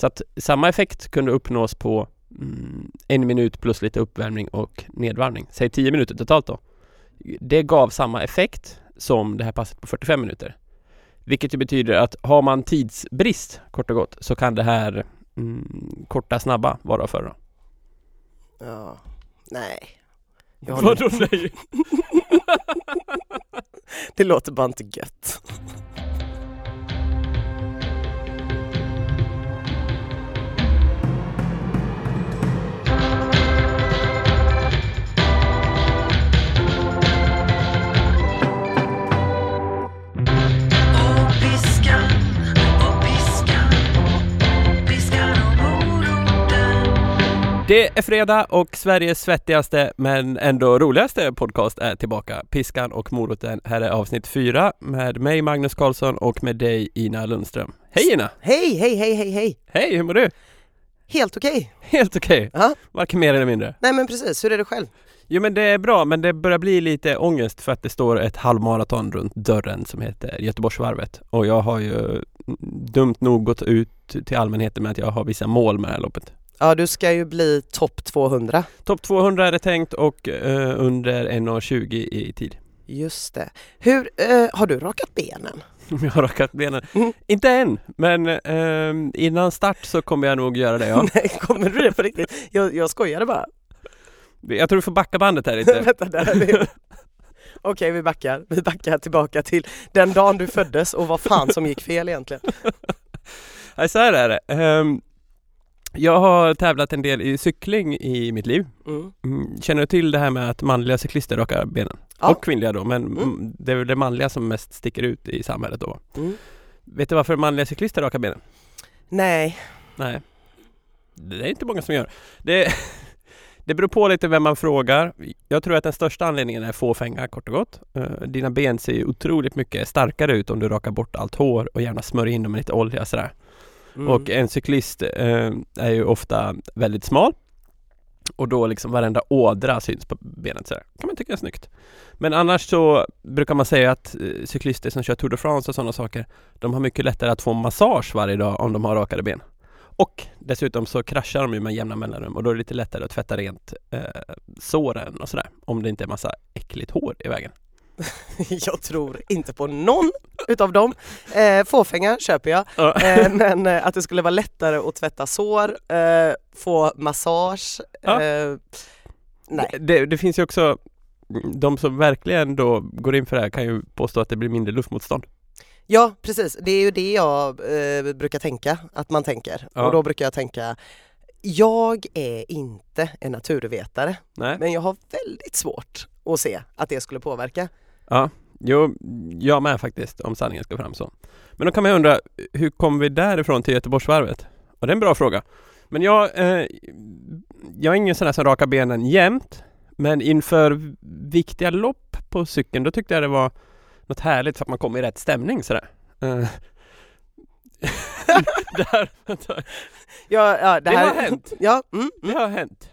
Så att samma effekt kunde uppnås på mm, en minut plus lite uppvärmning och nedvarvning. Säg 10 minuter totalt då. Det gav samma effekt som det här passet på 45 minuter. Vilket ju betyder att har man tidsbrist kort och gott så kan det här mm, korta snabba vara för då. Ja, nej. Vadå nej? Det låter bara inte gött. Det är fredag och Sveriges svettigaste men ändå roligaste podcast är tillbaka. Piskan och moroten. Här är avsnitt fyra med mig Magnus Karlsson och med dig Ina Lundström. Hej Ina! Hej, hej, hej, hej, hej! Hej, hur mår du? Helt okej. Helt okej. Ja, Varken mer eller mindre. nej men precis. Hur är det själv? Jo men det är bra men det börjar bli lite ångest för att det står ett halvmaraton runt dörren som heter Göteborgsvarvet. Och jag har ju mm, dumt nog gått ut till allmänheten med att jag har vissa mål med det här loppet. Ja, du ska ju bli topp 200. Topp 200 är det tänkt och eh, under 1.20 i tid. Just det. Hur, eh, har du rakat benen? Jag har rakat benen. Mm. Inte än, men ehm, innan start så kommer jag nog göra det ja. Nej, kommer du det på riktigt? Jag, jag skojade bara. Jag tror du får backa bandet här lite. Vänta, där är. Okej, vi backar. Vi backar tillbaka till den dagen du föddes och vad fan som gick fel egentligen. Nej, så här är det. Ehm, jag har tävlat en del i cykling i mitt liv. Mm. Mm, Känner du till det här med att manliga cyklister rakar benen? Ja. Och kvinnliga då, men Mm. mm. det är väl det manliga som mest sticker ut i samhället då. Mm. Vet du varför manliga cyklister rakar benen? Nej, Nej, det är inte många som gör. Det, det beror på lite vem man frågar. Jag tror att den största anledningen är fåfänga kort och gott. Eh, Dina ben ser ju otroligt mycket starkare ut om du rakar bort allt hår och gärna smörjer in dem med lite olja sådär. Mm. Och en cyklist eh, är ju ofta väldigt smal och då liksom varenda ådra syns på benet sådär. kan man tycka är snyggt. Men annars så brukar man säga att eh, cyklister som kör Tour de France och sådana saker de har mycket lättare att få massage varje dag om de har rakade ben. Och dessutom så kraschar de ju med jämna mellanrum och då är det lite lättare att tvätta rent eh, såren och sådär. Om det inte är massa äckligt hår i vägen. jag tror inte på någon utav dem. Eh, fåfänga köper jag, Ja. eh, men eh, att det skulle vara lättare att tvätta sår, eh, få massage, eh, nej. Det, det, det finns ju också de som verkligen då går in för det här kan ju påstå att det blir mindre luftmotstånd. Ja precis, det är ju det jag eh, brukar tänka att man tänker Ja. och då brukar jag tänka jag är inte en naturvetare Nej. men jag har väldigt svårt att se att det skulle påverka. Ja, jo, jag med faktiskt om sanningen ska fram så. Men då kan man ju undra, hur kom vi därifrån till Göteborgsvarvet? Och det är en bra fråga. Men jag, eh, jag är ingen sån här som rakar benen jämt. Men inför viktiga lopp på cykeln, då tyckte jag det var något härligt för att man kom i rätt stämning sådär. Eh. Där, vänta. Ja, ja, det, Det här, har hänt. Ja, mm, Det mm. har hänt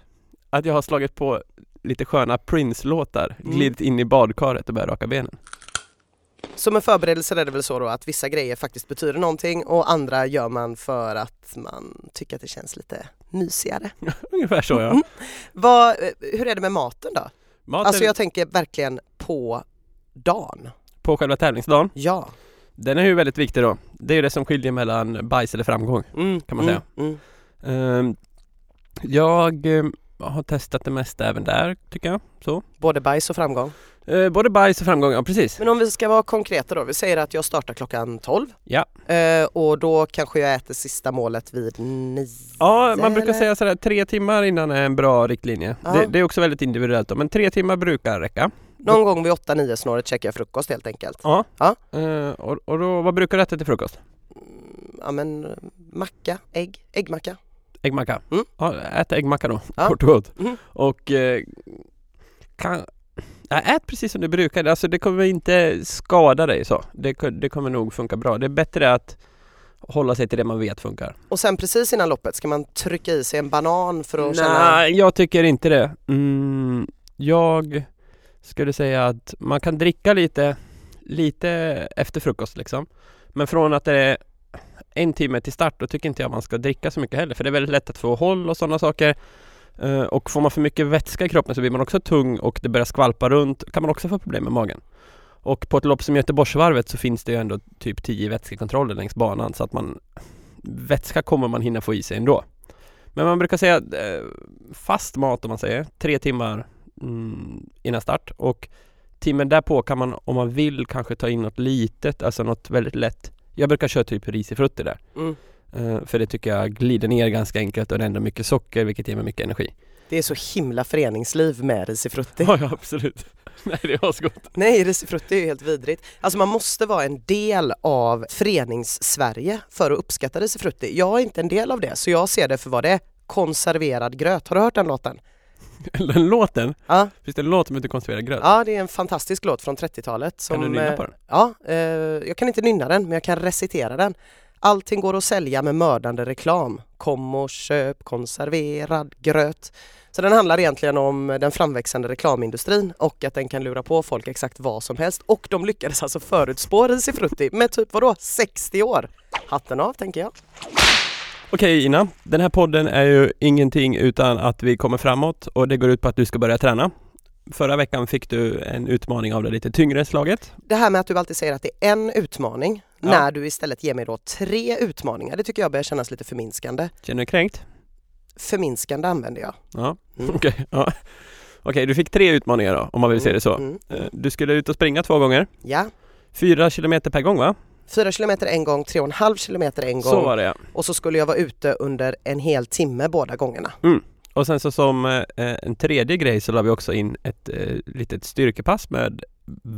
att jag har slagit på lite sköna Prince-låtar, Mm. glidit in i badkaret och börjat raka benen. Som en förberedelse är det väl så då att vissa grejer faktiskt betyder någonting och andra gör man för att man tycker att det känns lite mysigare. Ungefär så ja. Mm. Vad, eh, hur är det med maten då? Maten Alltså jag tänker verkligen på dagen. på själva tävlingsdagen, Ja. den är ju väldigt viktig då. Det är ju det som skiljer mellan bajs eller framgång. Mm, Kan man mm, Mm. Ehm, jag eh, har testat det mesta även där, tycker jag. Så. Både bajs och framgång. Eh, både bajs och framgång, ja precis. Men om vi ska vara konkreta då, vi säger att jag startar klockan 12 Ja. eh, och då kanske jag äter sista målet vid 9. Ja, man brukar eller? säga sådär tre timmar innan är en bra riktlinje. Ja. Det, det är också väldigt individuellt då, men tre timmar brukar räcka. Någon gång vid 8-9 snåret käkar jag frukost helt enkelt. Ja. Ja. Eh, och, och då, vad brukar du äta till frukost? Mm, Ja men macka, ägg, äggmacka. Äggmacka? Mm. Ja, äta äggmacka då, Ja. kort och gott. Mm. Och eh, kan, ja, ät precis som du brukar, alltså det kommer inte skada dig så. Det, det kommer nog funka bra. Det är bättre att hålla sig till det man vet funkar. Och sen precis innan loppet ska man trycka i sig en banan för att känna... Nej, jag tycker inte det. Mm, jag skulle säga att man kan dricka lite, lite efter frukost liksom. Men från att det är en timme till start då tycker inte jag man ska dricka så mycket heller för det är väldigt lätt att få håll och sådana saker. Eh, och får man för mycket vätska i kroppen så blir man också tung och det börjar skvalpa runt kan man också få problem med magen. Och på ett lopp som Göteborgsvarvet så finns det ju ändå typ 10 vätskekontroller längs banan så att man Vätska kommer man hinna få i sig ändå. Men man brukar säga eh, fast mat om man säger, tre timmar mm, innan start och timmen därpå kan man om man vill kanske ta in något litet, alltså något väldigt lätt. Jag brukar köra typ risifrutti där. Mm. Eh, för det tycker jag glider ner ganska enkelt och det är ändå mycket socker vilket ger mig mycket energi. Det är så himla föreningsliv med risifrutti. Ja, ja absolut. Nej det var så gott. Nej, risifrutti är ju helt vidrigt. Alltså man måste vara en del av förenings-Sverige för att uppskatta risifrutti. Jag är inte en del av det så jag ser det för vad det är. Konserverad gröt. Har du hört den låten? Den låten, Ja, finns det en låt som heter Konserverad gröt? ja det är en fantastisk låt från 30-talet. Som, kan du nynna eh, på den? Ja, eh, jag kan inte nynna den men jag kan recitera den. Allting går att sälja med mördande reklam. Kom och köp konserverad gröt. Så den handlar egentligen om den framväxande reklamindustrin och att den kan lura på folk exakt vad som helst. Och de lyckades alltså förutspå risifrutti med typ vadå 60 år. Hatten av tänker jag. Okej Ina, den här podden är ju ingenting utan att vi kommer framåt och det går ut på att du ska börja träna. Förra veckan fick du en utmaning av det lite tyngre slaget. Det här med att du alltid säger att det är en utmaning Ja. när du istället ger mig då tre utmaningar. Det tycker jag börjar kännas lite förminskande. Känner du kränkt? Förminskande använder jag. Ja, Mm. okej. Ja. Okej, du fick tre utmaningar då, om man vill se det så. Mm. Eh, Du skulle ut och springa två gånger, Ja, fyra kilometer per gång va? Fyra kilometer en gång, tre och en halv kilometer en Så gång var det ja. och så skulle jag vara ute under en hel timme båda gångerna. Och sen så som eh, en tredje grej så la vi också in ett eh, litet styrkepass med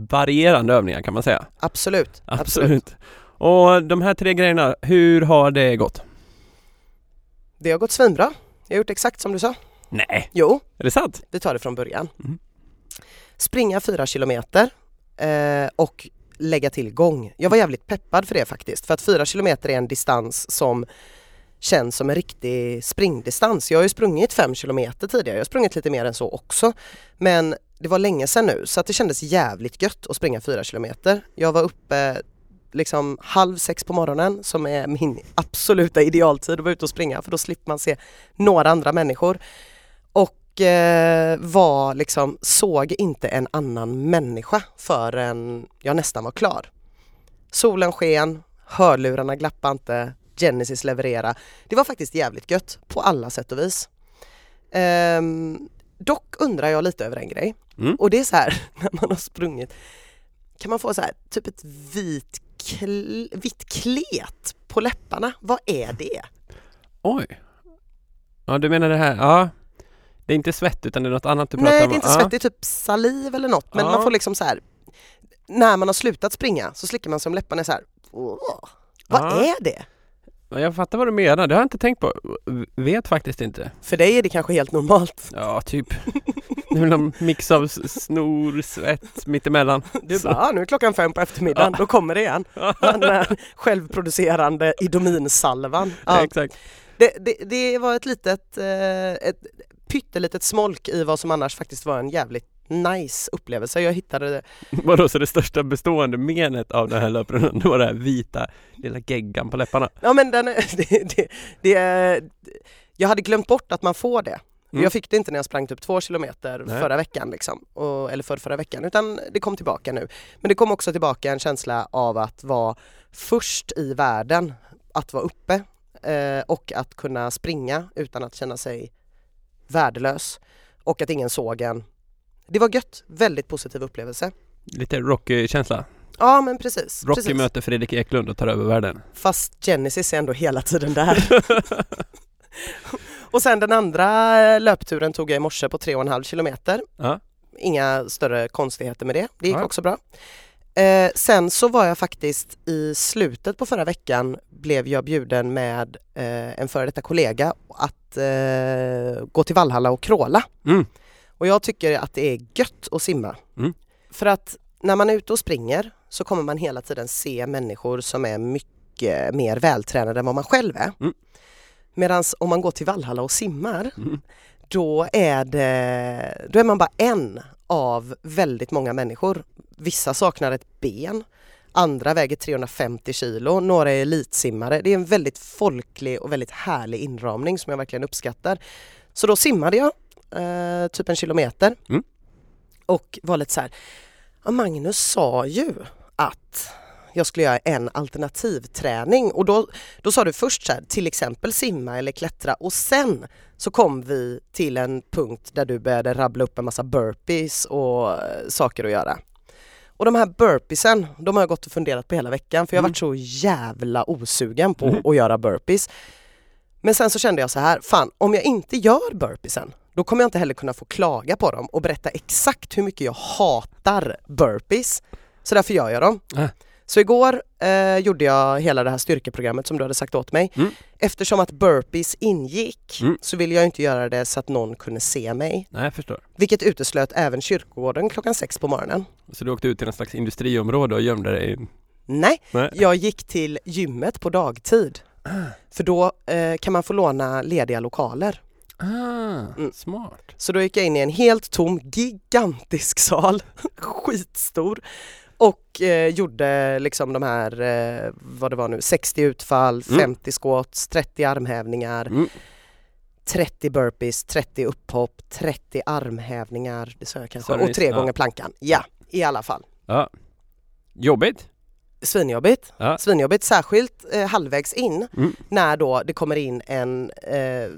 varierande övningar kan man säga. Absolut. Absolut. Och de här tre grejerna, hur har det gått? Det har gått svinbra. Jag har gjort exakt som du sa. Nej, Jo, är det sant? vi tar det från början. Mm. Springa fyra kilometer eh, och lägga till gång. Jag var jävligt peppad för det faktiskt. För att fyra kilometer är en distans som känns som en riktig springdistans. Jag har ju sprungit fem kilometer tidigare. Jag har sprungit lite mer än så också. Men det var länge sedan nu så att det kändes jävligt gött att springa fyra kilometer. Jag var uppe liksom halv sex på morgonen som är min absoluta idealtid att vara ute och springa för då slipper man se några andra människor. Eh, var liksom, såg inte en annan människa förrän jag nästan var klar. Solen sken, hörlurarna glappade inte, Genesis leverera. Det var faktiskt jävligt gött på alla sätt och vis. Ehm, dock undrar jag lite över en grej. Mm. Och det är så här när man har sprungit kan man få så här typ ett vit, kl- vitt klet på läpparna. Vad är det? Oj. Ja, du menar det här, ja. Det är inte svett utan det är något annat du pratar Nej, om? det är inte ja. svett, det är typ saliv eller något. Men Ja. man får liksom så här när man har slutat springa så slickar man sig om läpparna så här. Åh, vad Ja. är det? Ja, Jag fattar vad du menar, det har jag inte tänkt på. Vet faktiskt inte. För dig är det kanske helt normalt. Ja, typ. Det är väl någon mix av snor, svett, mittemellan. Du bara, ah, nu är klockan fem på eftermiddagen, då kommer det igen. Den självproducerande Idominsalvan. Ja. Ja, Exakt. det, det, det var ett litet, eh, ett pyttelitet smolk i vad som annars faktiskt var en jävligt nice upplevelse. Jag hittade det. Vadå, så det största bestående menet av den här löprundan, var den här vita lilla geggan på läpparna? Ja men den, är- det, det, det, är- jag hade glömt bort att man får det. Mm. Jag fick det inte när jag sprang typ två kilometer Nej. förra veckan liksom, och, eller för förra veckan utan det kom tillbaka nu. Men det kom också tillbaka en känsla av att vara först i världen att vara uppe eh, och att kunna springa utan att känna sig värdelös och att ingen såg en. Det var gött, väldigt positiv upplevelse. Lite Rocky-känsla. Ja men precis. Rocky precis. möter Fredrik Eklund och tar över världen. Fast Genesis är ändå hela tiden där. och sen den andra eh, löpturen tog jag i morse på tre och en halv kilometer. Ja. Inga större konstigheter med det. Det gick Nej. också bra. Eh, sen så var jag faktiskt i slutet på förra veckan blev jag bjuden med eh, en före detta kollega att eh, gå till Valhalla och kråla. Mm. Och jag tycker att det är gött att simma. Mm. För att när man är ute och springer så kommer man hela tiden se människor som är mycket mer vältränade än vad man själv är. Mm. Medan om man går till Valhalla och simmar Mm. då är, det, då är man bara en av väldigt många människor. Vissa saknar ett ben, andra väger 350 kilo, några är elitsimmare. Det är en väldigt folklig och väldigt härlig inramning som jag verkligen uppskattar. Så då simmade jag eh, typ en kilometer Mm. och var lite så här, ja, Magnus sa ju att jag skulle göra en alternativträning och då, då sa du först så här, till exempel simma eller klättra och sen så kom vi till en punkt där du började rabbla upp en massa burpees och eh, saker att göra. Och de här burpeesen, de har jag gått och funderat på hela veckan för jag har Mm. varit så jävla osugen på Mm. att göra burpees. Men sen så kände jag så här, fan om jag inte gör burpeesen då kommer jag inte heller kunna få klaga på dem och berätta exakt hur mycket jag hatar burpees. Så därför gör jag dem. Äh. Så igår eh, gjorde jag hela det här styrkeprogrammet som du hade sagt åt mig. Mm. Eftersom att burpees ingick Mm. så ville jag inte göra det så att någon kunde se mig. Nej, jag förstår. Vilket uteslöt även kyrkogården klockan sex på morgonen. Så du åkte ut till en slags industriområde och gömde dig? Nej, Nej. jag gick till gymmet på dagtid. För då eh, kan man få låna lediga lokaler. Ah, Mm. smart. Så då gick jag in i en helt tom, gigantisk sal, skitstor och eh, gjorde liksom de här, eh, vad det var nu, 60 utfall, Mm. 50 squats, 30 armhävningar, Mm. 30 burpees, 30 upphopp, 30 armhävningar, det sa jag kanske, du och tre Ja. gånger plankan. Ja, i alla fall. Ja. Jobbigt? Svinjobbigt, Ja. svinjobbigt särskilt eh, halvvägs in Mm. när då det kommer in en eh,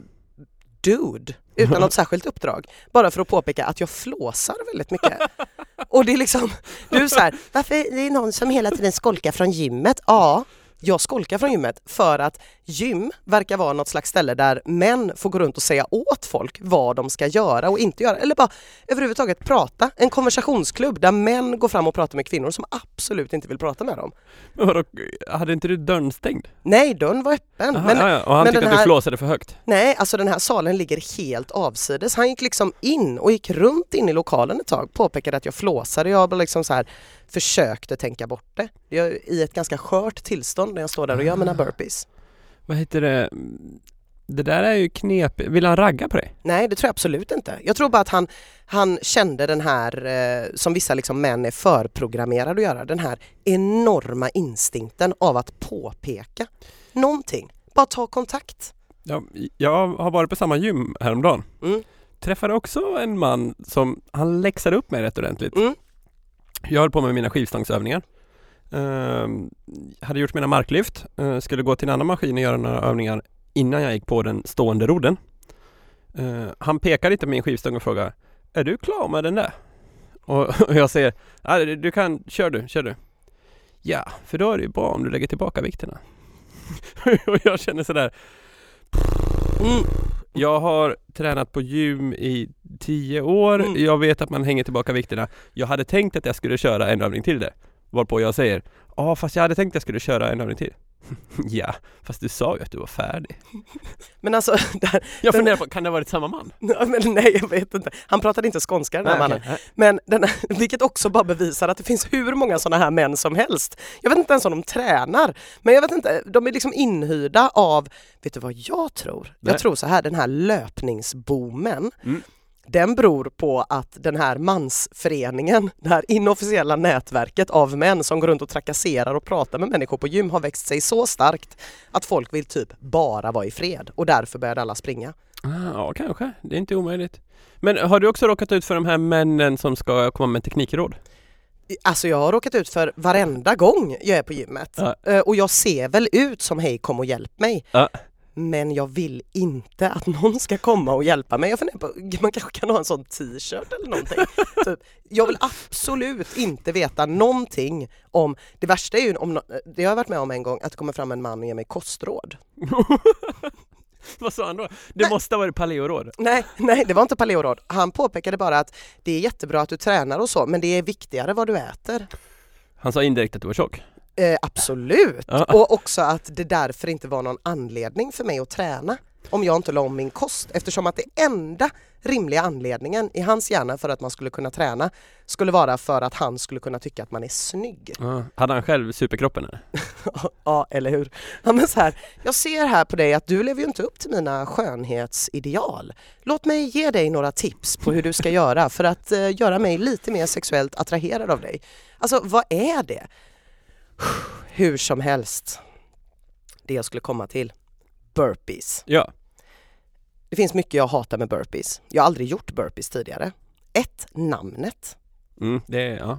dude utan något särskilt uppdrag. Bara för att påpeka att jag flåsar väldigt mycket. Och det är liksom, du är så här, varför är det någon som hela tiden skolkar från gymmet? Ja, jag skolkar från gymmet för att gym verkar vara något slags ställe där män får gå runt och säga åt folk vad de ska göra och inte göra. Eller bara överhuvudtaget prata. En konversationsklubb där män går fram och pratar med kvinnor som absolut inte vill prata med dem. Men vadå, hade inte du dörren stängd? Nej, dörren var öppen. Aha, men ja. Och han men tyckte att du flåsade för högt? Nej, alltså den här salen ligger helt avsides. Han gick liksom in och gick runt in i lokalen ett tag, påpekade att jag flåsade. Jag bara liksom så här försökte tänka bort det. Jag är i ett ganska skört tillstånd när jag står där och gör mina burpees. Vad heter det? Det där är ju knep. Vill han ragga på dig? Nej, det tror jag absolut inte. Jag tror bara att han, han kände den här, eh, som vissa liksom män är förprogrammerade att göra, den här enorma instinkten av att påpeka någonting. Bara ta kontakt. Ja, jag har varit på samma gym häromdagen. Mm. Träffade också en man som, han läxade upp mig rätt ordentligt. Mm. Jag höll på med mina skivstångsövningar. Eh, hade gjort mina marklyft, eh, skulle gå till en annan maskin och göra några övningar innan jag gick på den stående rodden. Eh, han pekar lite på min skivstång och frågar Är du klar med den där? Och, och jag säger du kan, kör du, kör du. Ja, för då är det ju bra om du lägger tillbaka vikterna. och jag känner sådär Mm jag har tränat på gym i tio år. Mm. Jag vet att man hänger tillbaka vikterna. Jag hade tänkt att jag skulle köra en övning till det. Varpå jag säger Ja fast jag hade tänkt att jag skulle köra en övning till. ja, fast du sa ju att du var färdig. Men alltså, där, Jag funderar på, kan det ha varit samma man? Men nej, jag vet inte. Han pratade inte skånska den här mannen. Men den, vilket också bara bevisar att det finns hur många sådana här män som helst. Jag vet inte ens om de tränar. Men jag vet inte, de är liksom inhyrda av, vet du vad jag tror? Nej. Jag tror så här, den här löpningsboomen Mm. Den beror på att den här mansföreningen, det här inofficiella nätverket av män som går runt och trakasserar och pratar med människor på gym har växt sig så starkt att folk vill typ bara vara i fred och därför började alla springa. Ah, ja, kanske. Det är inte omöjligt. Men har du också råkat ut för de här männen som ska komma med teknikråd? Alltså jag har råkat ut för varenda gång jag är på gymmet. Ja. Eh, Och jag ser väl ut som hej kom och hjälp mig. Ja. Men jag vill inte att någon ska komma och hjälpa mig. Jag funderar på, man kanske kan ha en sån t-shirt eller någonting. typ. Jag vill absolut inte veta någonting om, det värsta är ju om, det har jag varit med om en gång, att det kommer fram en man och ger mig kostråd. Vad sa han då? Det måste ha varit paleoråd. Nej, nej det var inte paleoråd. Han påpekade bara att det är jättebra att du tränar och så, men det är viktigare vad du äter. Han sa indirekt att du var tjock. Eh, absolut! Och också att det därför inte var någon anledning för mig att träna om jag inte la om min kost eftersom att det enda rimliga anledningen i hans hjärna för att man skulle kunna träna skulle vara för att han skulle kunna tycka att man är snygg. Ja. Hade han själv superkroppen eller? ja, eller hur? Ja, men så här, jag ser här på dig att du lever ju inte upp till mina skönhetsideal. Låt mig ge dig några tips på hur du ska göra för att eh, göra mig lite mer sexuellt attraherad av dig. Alltså vad är det? Hur som helst. Det jag skulle komma till. Burpees. Ja. Det finns mycket jag hatar med burpees. Jag har aldrig gjort burpees tidigare. Ett, namnet. Mm, det ja.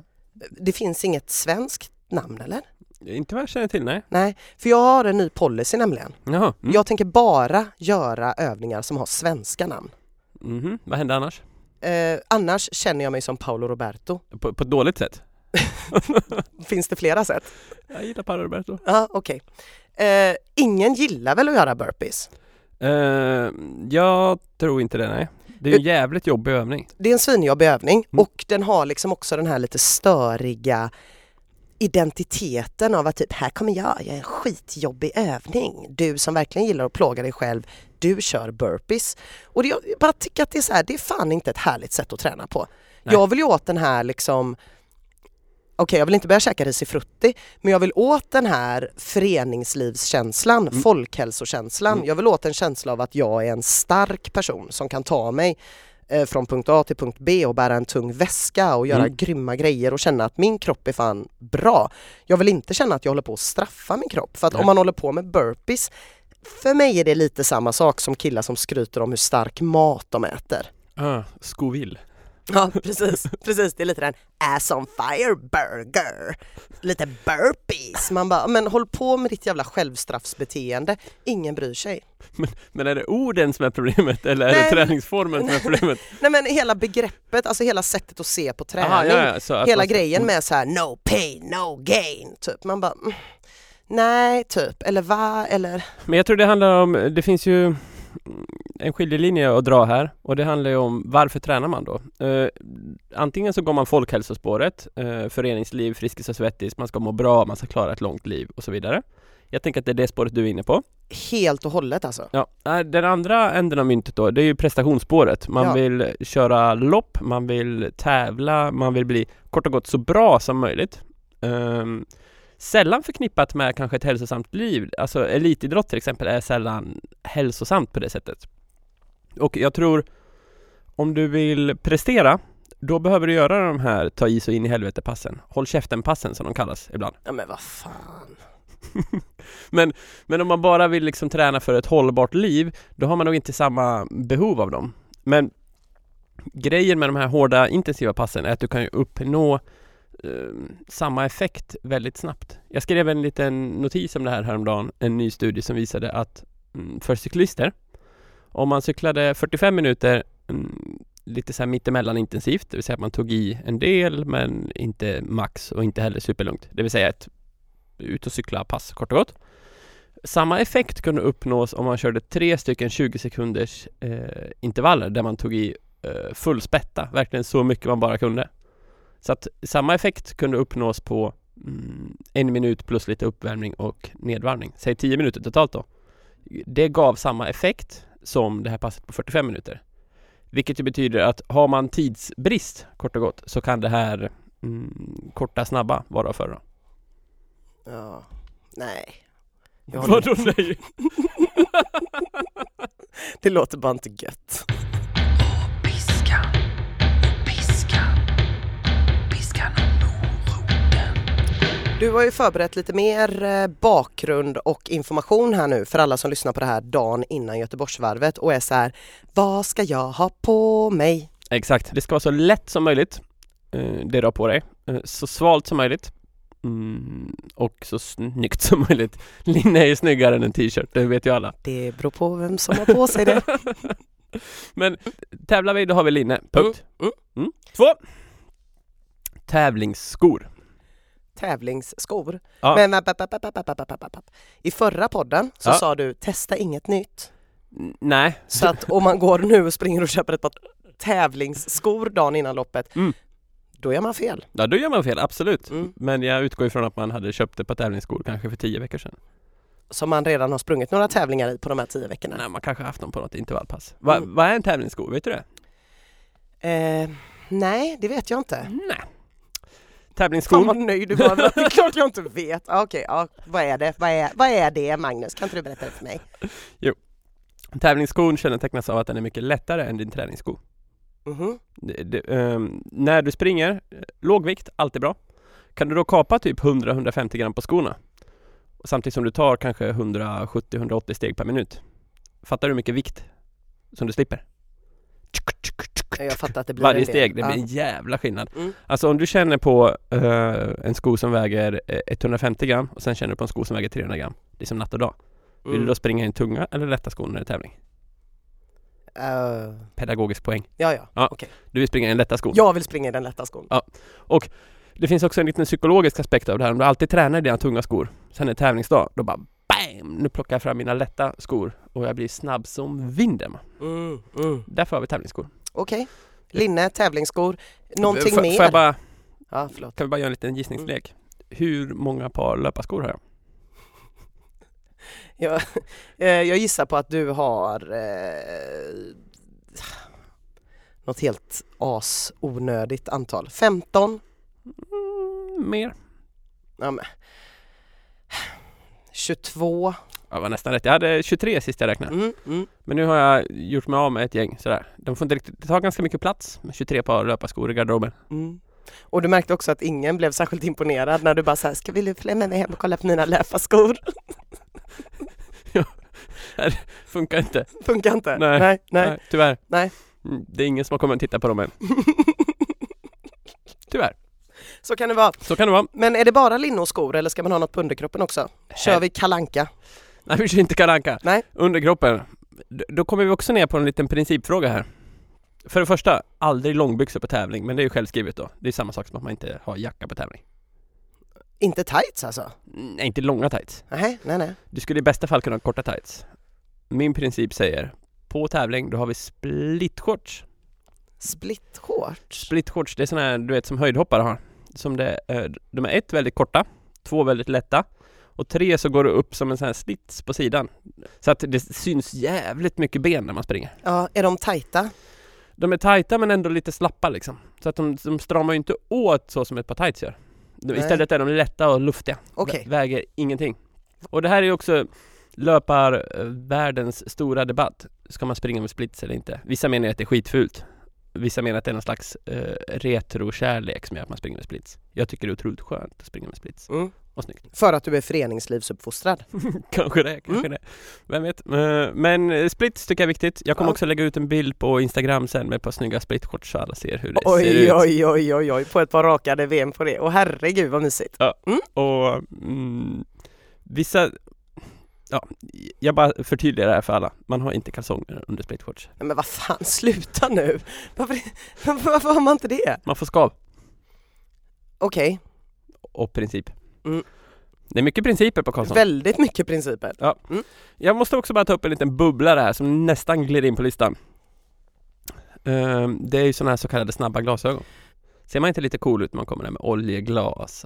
Det finns inget svenskt namn eller? Inte vad jag känner till, nej. Nej, för jag har en ny policy nämligen. Jaha. Mm. Jag tänker bara göra övningar som har svenska namn. Mhm. Vad händer annars? Eh, annars känner jag mig som Paolo Roberto. På, på ett dåligt sätt? Finns det flera sätt? Jag gillar Paolo Roberto. Ja, okej. Eh, ingen gillar väl att göra burpees? Uh, jag tror inte det, nej. Det är en jävligt jobbig övning. Det är en svinjobbig övning Mm. och den har liksom också den här lite störiga identiteten av att typ här kommer jag, jag är en skitjobbig övning. Du som verkligen gillar att plåga dig själv, du kör burpees. Och det, jag bara tycker att det är så här, det är fan inte ett härligt sätt att träna på. Nej. Jag vill ju åt den här liksom Okej, jag vill inte börja käka risifrutti, men jag vill åt den här föreningslivskänslan, Mm. folkhälsokänslan. Mm. Jag vill åt en känsla av att jag är en stark person som kan ta mig eh, från punkt A till punkt B och bära en tung väska och göra Mm. grymma grejer och känna att min kropp är fan bra. Jag vill inte känna att jag håller på att straffa min kropp för att Nej. om man håller på med burpees för mig är det lite samma sak som killar som skryter om hur stark mat de äter. Ah, Scoville. Ja precis, precis det är lite den ass on fire burger. Lite burpees. Man bara, men håll på med ditt jävla självstraffsbeteende. Ingen bryr sig. Men är det orden som är problemet eller är Nej. det träningsformen som är problemet? Nej men hela begreppet, alltså hela sättet att se på träning. Aha, ja, ja, hela man grejen med så här no pain, no gain. Typ man bara mm, Nej, typ. Eller va? Eller Men jag tror det handlar om, det finns ju mm, en skiljelinje att dra här och det handlar ju om varför tränar man då? Eh, antingen så går man folkhälsospåret, eh, föreningsliv, Friskis och Svettis, man ska må bra, man ska klara ett långt liv och så vidare. Jag tänker att det är det spåret du är inne på. helt och hållet alltså. Ja, eh, den andra änden av myntet då, det är ju prestationsspåret. Man Ja. vill köra lopp, man vill tävla, man vill bli kort och gott så bra som möjligt. Ehm, sällan förknippat med kanske ett hälsosamt liv. Alltså elitidrott till exempel är sällan hälsosamt på det sättet. Och jag tror om du vill prestera då behöver du göra de här ta i så in i helvete passen. Håll käften passen som de kallas ibland. Ja men vad fan. Men, men om man bara vill liksom träna för ett hållbart liv, då har man nog inte samma behov av dem. Men grejen med de här hårda intensiva passen är att du kan ju uppnå Eh, samma effekt väldigt snabbt. Jag skrev en liten notis om det här häromdagen, en ny studie som visade att mm, för cyklister, om man cyklade 45 minuter mm, lite så här mittemellan intensivt, det vill säga att man tog i en del men inte max och inte heller superlugnt, det vill säga ett ut och cykla pass kort och gott. Samma effekt kunde uppnås om man körde tre stycken 20 sekunders eh, intervaller där man tog i eh, full spätta, verkligen så mycket man bara kunde. Så att samma effekt kunde uppnås på mm, en minut plus lite uppvärmning och nedvarvning. Säg 10 minuter totalt då. Det gav samma effekt som det här passet på 45 minuter. Vilket ju betyder att har man tidsbrist kort och gott så kan det här mm, korta snabba vara att föredra. Ja. Nej. Vadå nej? Det låter bara inte gött. Du har ju förberett lite mer eh, bakgrund och information här nu för alla som lyssnar på det här dagen innan Göteborgsvarvet och är så här Vad ska jag ha på mig? Exakt, det ska vara så lätt som möjligt eh, det du har på dig. Eh, så svalt som möjligt. Mm, och så snyggt som möjligt. Linne är ju snyggare än en t-shirt, det vet ju alla. Det beror på vem som har på sig det. Men tävlar vi, då har vi linne. Punkt. Mm, Mm. Två. Tävlingsskor. Tävlingsskor. Ja. Men. I förra podden så Ja. sa du testa inget nytt. Nej, Så att om man går nu och springer och köper ett par tävlingsskor dagen innan loppet Mm. då gör man fel. ja, då gör man fel, absolut. Mm. Men jag utgår ifrån att man hade köpt ett par tävlingsskor kanske för tio veckor sedan. Som man redan har sprungit några tävlingar i på de här tio veckorna. Nej, man kanske haft dem på något intervallpass. Va, Mm. Vad är en tävlingssko? Vet du det? Eh, nej, det vet jag inte. Nej. Fan Tävlingsskor. vad nöjd du var. Det är klart jag inte vet. Ah, Okej, ja, vad är det? Vad är, vad är det Magnus? Kan inte du berätta det för mig? Tävlingsskon kännetecknas av att den är mycket lättare än din träningssko. Mhm. Det, det, ehm, när du springer, eh, låg vikt, alltid bra. Kan du då kapa typ 100-150 gram på skorna? Samtidigt som du tar kanske 170-180 steg per minut. Fattar du hur mycket vikt som du slipper? Jag fattar att det blir Varje steg, det Ja. blir en jävla skillnad. Mm. Alltså om du känner på eh, en sko som väger eh, 150 gram och sen känner du på en sko som väger 300 gram. Det är som natt och dag. Vill Mm. du då springa i en tunga eller lätta skon när det är tävling? Eh, Pedagogisk poäng. ja, ja. Ja. okej. Du vill springa i en lätta skon. Jag vill springa i den lätta skon. Det finns också en liten psykologisk aspekt av det här. Om du alltid tränar i dina tunga skor, sen är det tävlingsdag, då bara BAM! Nu plockar jag fram mina lätta skor och jag blir snabb som vinden. Mm, mm. Därför har vi tävlingsskor. Okej. Linne, tävlingsskor. Någonting Får- mer? Får jag bara, Ja, förlåt. kan vi bara göra en liten gissningslek? Hur många par löparskor har jag? Jag, eh, jag gissar på att du har eh, något helt as-onödigt antal. 15? Mm, mer? Ja, men. 22? Jag var nästan rätt. Jag hade 23 sist jag räknade. Mm, mm. Men nu har jag gjort mig av med ett gäng sådär. De får inte riktigt, det tar ganska mycket plats med 23 par löparskor i garderoben. Mm. Och du märkte också att ingen blev särskilt imponerad när du bara såhär, ska vi följa med mig hem och kolla på mina löparskor? Funkar inte. Funkar inte? Nej. nej. nej. tyvärr. Nej. Mm, Det är ingen som har kommit och tittat på dem än. Tyvärr. Så kan det vara. Så kan det vara. Men är det bara linnoskor eller ska man ha något på underkroppen också? Kör vi kalanka? Nej, vi kör inte kalanka. Nej. Underkroppen. Då kommer vi också ner på en liten principfråga här. För det första, aldrig långbyxor på tävling, men det är ju självskrivet då. Det är samma sak som att man inte har jacka på tävling. Inte tights alltså? Nej, inte långa tights. Nej, nej, nej. Du skulle i bästa fall kunna ha korta tights. Min princip säger, på tävling då har vi splitshorts. Splitshorts? Splitshorts, det är sådana här du vet som höjdhoppare har. Som det, eh, de är ett väldigt korta, två väldigt lätta och tre så går det upp som en sån här slits på sidan. Så att det syns jävligt mycket ben när man springer. Ja, är de tajta? De är tajta men ändå lite slappa liksom. Så att de, de stramar ju inte åt så som ett par tights gör. De, istället är de lätta och luftiga. Vä- Väger ingenting. Och det här är ju också löparvärldens stora debatt. Ska man springa med splits eller inte? Vissa menar att det är skitfult. Vissa menar att det är någon slags eh, retrokärlek som gör att man springer med splits. Jag tycker det är otroligt skönt att springa med splits. Mm. Och snyggt. För att du är föreningslivsuppfostrad? kanske det, kanske Mm. det. Vem vet. Eh, Men eh, splits tycker jag är viktigt. Jag kommer Ja. också lägga ut en bild på Instagram sen med ett par snygga splitshorts så alla ser hur det ser Oj, ut. oj, oj, oj, oj, på ett par rakade VM på det. Och herregud vad mysigt. Och mm, vissa Ja, jag bara förtydligar det här för alla. Man har inte kalsonger under splitshorts. Nej, men vad fan, sluta nu! Varför, varför har man inte det? Man får skav Okej, och princip. Mm. Det är mycket principer på Karlsson. väldigt mycket principer. Jag måste också bara ta upp en liten bubblare här som nästan glider in på listan. Ehm, det är ju sådana här så kallade snabba glasögon. Ser man inte lite cool ut när man kommer där med oljeglas?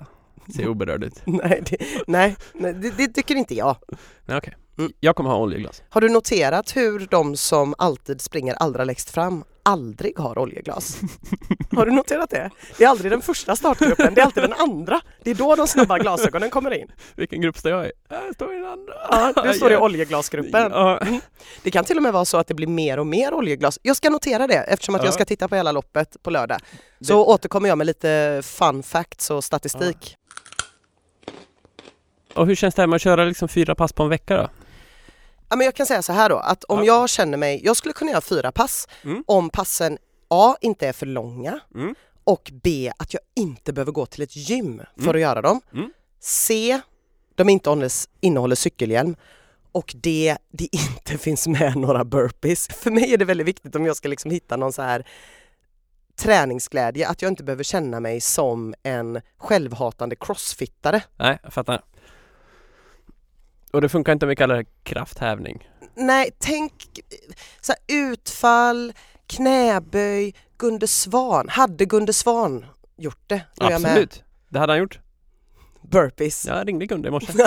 Ser oberörd ut. Nej, det, nej, nej det, det tycker inte jag. Nej, okej. Mm. Jag kommer ha oljeglas. Har du noterat hur de som alltid springer allra längst fram aldrig har oljeglas? Har du noterat det? Det är aldrig den första startgruppen, det är alltid den andra. Det är då de snabba glasögonen kommer in. Vilken grupp står jag i? Jag står i den andra. Ja, du står i oljeglasgruppen. Ja. Det kan till och med vara så att det blir mer och mer oljeglas. Jag ska notera det eftersom att Ja. jag ska titta på hela loppet på lördag. Så återkommer jag med lite fun facts och statistik. Och hur känns det här med att köra liksom fyra pass på en vecka då? Ja, men jag kan säga så här då, att om Ja. jag känner mig, jag skulle kunna göra fyra pass Mm. om passen A inte är för långa Mm. och B att jag inte behöver gå till ett gym för Mm. att göra dem. Mm. C de inte innehåller, cykelhjälm och D det inte finns med några burpees. För mig är det väldigt viktigt om jag ska liksom hitta någon så här träningsglädje att jag inte behöver känna mig som en självhatande crossfittare. Nej, jag fattar. Och det funkar inte om vi kallar det krafthävning. Nej, tänk så här, utfall, knäböj, Gunde Svan. Hade Gunde Svan gjort det? Då. Absolut. Det hade han gjort. Burpees. Jag ringde Gunde i morse.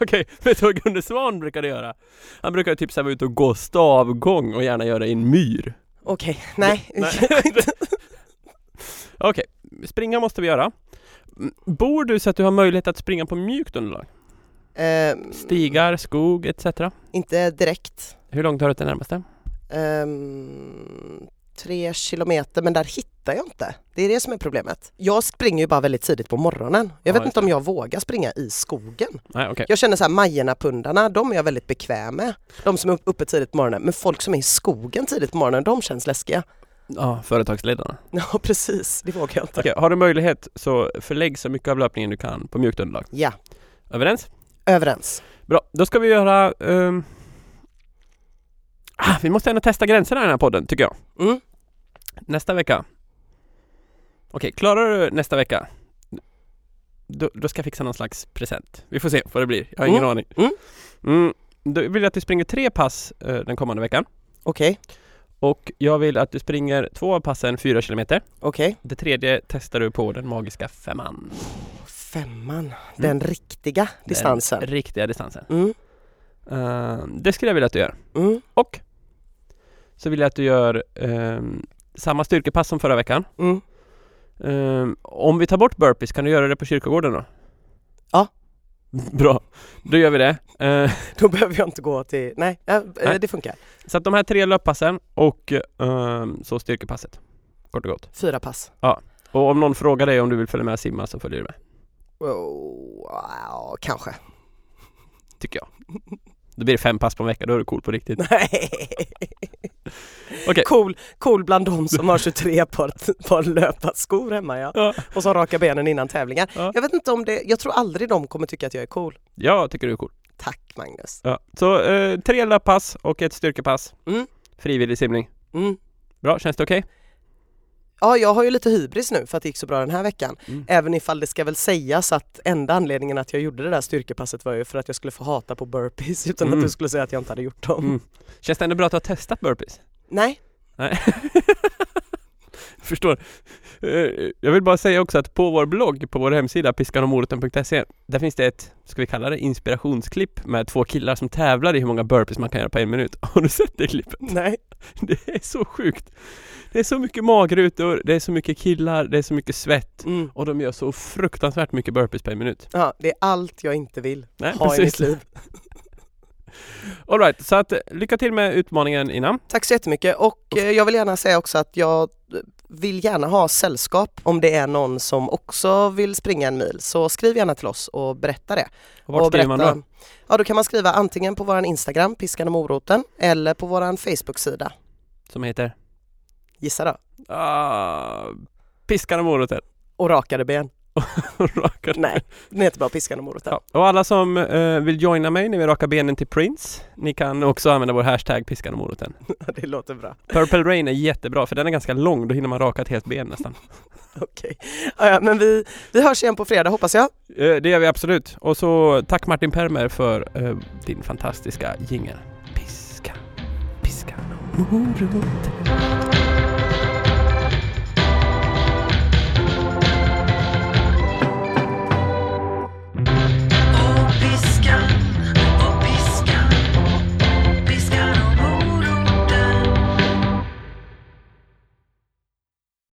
Okej, vet du vad Gunde Svan brukade göra? Han brukade typ så här vara ute och gå stavgång och gärna göra i en myr. Okej, nej. Nej. Okej, springa måste vi göra. Mm, Bor du så att du har möjlighet att springa på mjukt underlag? Ehm, Stigar, skog etc. Inte direkt. Hur långt har du till närmaste? Ehm, tre kilometer men där hittar jag inte. Det är det som är problemet. Jag springer ju bara väldigt tidigt på morgonen. Jag Ja, vet inte om jag vågar springa i skogen. Nej, okej. Jag känner så här Majerna-pundarna, de är jag väldigt bekväm med. De som är uppe tidigt på morgonen. Men folk som är i skogen tidigt på morgonen, de känns läskiga. Ja, företagsledarna. Ja precis, det vågar jag inte. Okej, har du möjlighet så förlägg så mycket av löpningen du kan på mjukt underlag. Ja, Överens? Överens. Bra, då ska vi göra... ehm, Ah, vi måste ändå testa gränserna i den här podden, tycker jag. Mm. Nästa vecka. Okej, klarar du nästa vecka? Då, då ska jag fixa någon slags present. Vi får se vad det blir. Jag har ingen Mm. aning. Mm. Mm. Då vill jag att du springer tre pass eh, den kommande veckan. Okej, Och jag vill att du springer två av passen fyra kilometer. okej. Det tredje testar du på den magiska femman. Femman, den riktiga distansen. Den riktiga distansen. Mm. Eh, det skulle jag vilja att du gör. Mm. Och så vill jag att du gör ehm, samma styrkepass som förra veckan. Mm. Ehm, om vi tar bort burpees, kan du göra det på kyrkogården då? Ja. Bra, då gör vi det. Eh, Då behöver jag inte gå till, nej, ja, eh, Nej. det funkar. så att de här tre löppassen och ehm, så styrkepasset. Kort och gott. Fyra pass. Och om någon frågar dig om du vill följa med och simma så följer du med. Oh, kanske. Tycker jag. Då blir det fem pass på en vecka, då är du cool på riktigt. Nej. Okej. Cool, cool bland de som har 23 par, par löparskor hemma ja. Ja. Och som rakar benen innan tävlingar. Ja. Jag vet inte om det, jag tror aldrig de kommer tycka att jag är cool. Jag tycker du är cool. Tack Magnus. Ja. Så eh, tre löppass och ett styrkepass. Mm. Frivillig simning. Mm. Bra, känns det okej? Ja, jag har ju lite hybris nu för att det gick så bra den här veckan. Mm. Även ifall det ska väl sägas att enda anledningen att jag gjorde det där styrkepasset var ju för att jag skulle få hata på burpees utan Mm. att du skulle säga att jag inte hade gjort dem. Mm. Känns det ändå bra att du har testat burpees? Nej, Nej. Förstår. Eh, Jag vill bara säga också att på vår blogg, på vår hemsida piskanomoroten.se Där finns det ett, ska vi kalla det, inspirationsklipp med två killar som tävlar i hur många burpees man kan göra på en minut. Har du sett det klippet? nej. Det är så sjukt! Det är så mycket magrutor, det är så mycket killar, det är så mycket svett Mm. och de gör så fruktansvärt mycket burpees per minut. Ja, det är allt jag inte vill Nej, ha i mitt precis. liv. Alright, så att eh, lycka till med utmaningen innan. Tack så jättemycket och eh, jag vill gärna säga också att jag vill gärna ha sällskap om det är någon som också vill springa en mil. Så skriv gärna till oss och berätta det. Och vart och skriver man då? Ja, då kan man skriva antingen på våran Instagram, Piskan och moroten, eller på våran Facebook-sida. Som heter? Gissa då. Ah, piskan och moroten. Och rakade ben. Rakar. Nej, den heter bara Piskan och moroten. Ja. Och alla som eh, vill joina mig när vi rakar benen till Prince, ni kan också använda vår hashtag piskan och moroten. det låter bra. Purple Rain är jättebra för den är ganska lång, då hinner man raka ett helt ben nästan. Okej. Ja, ja, men vi, vi hörs igen på fredag hoppas jag. Eh, det gör vi absolut. Och så tack Martin Permer för eh, din fantastiska jingel. Piska, piskan och moroten.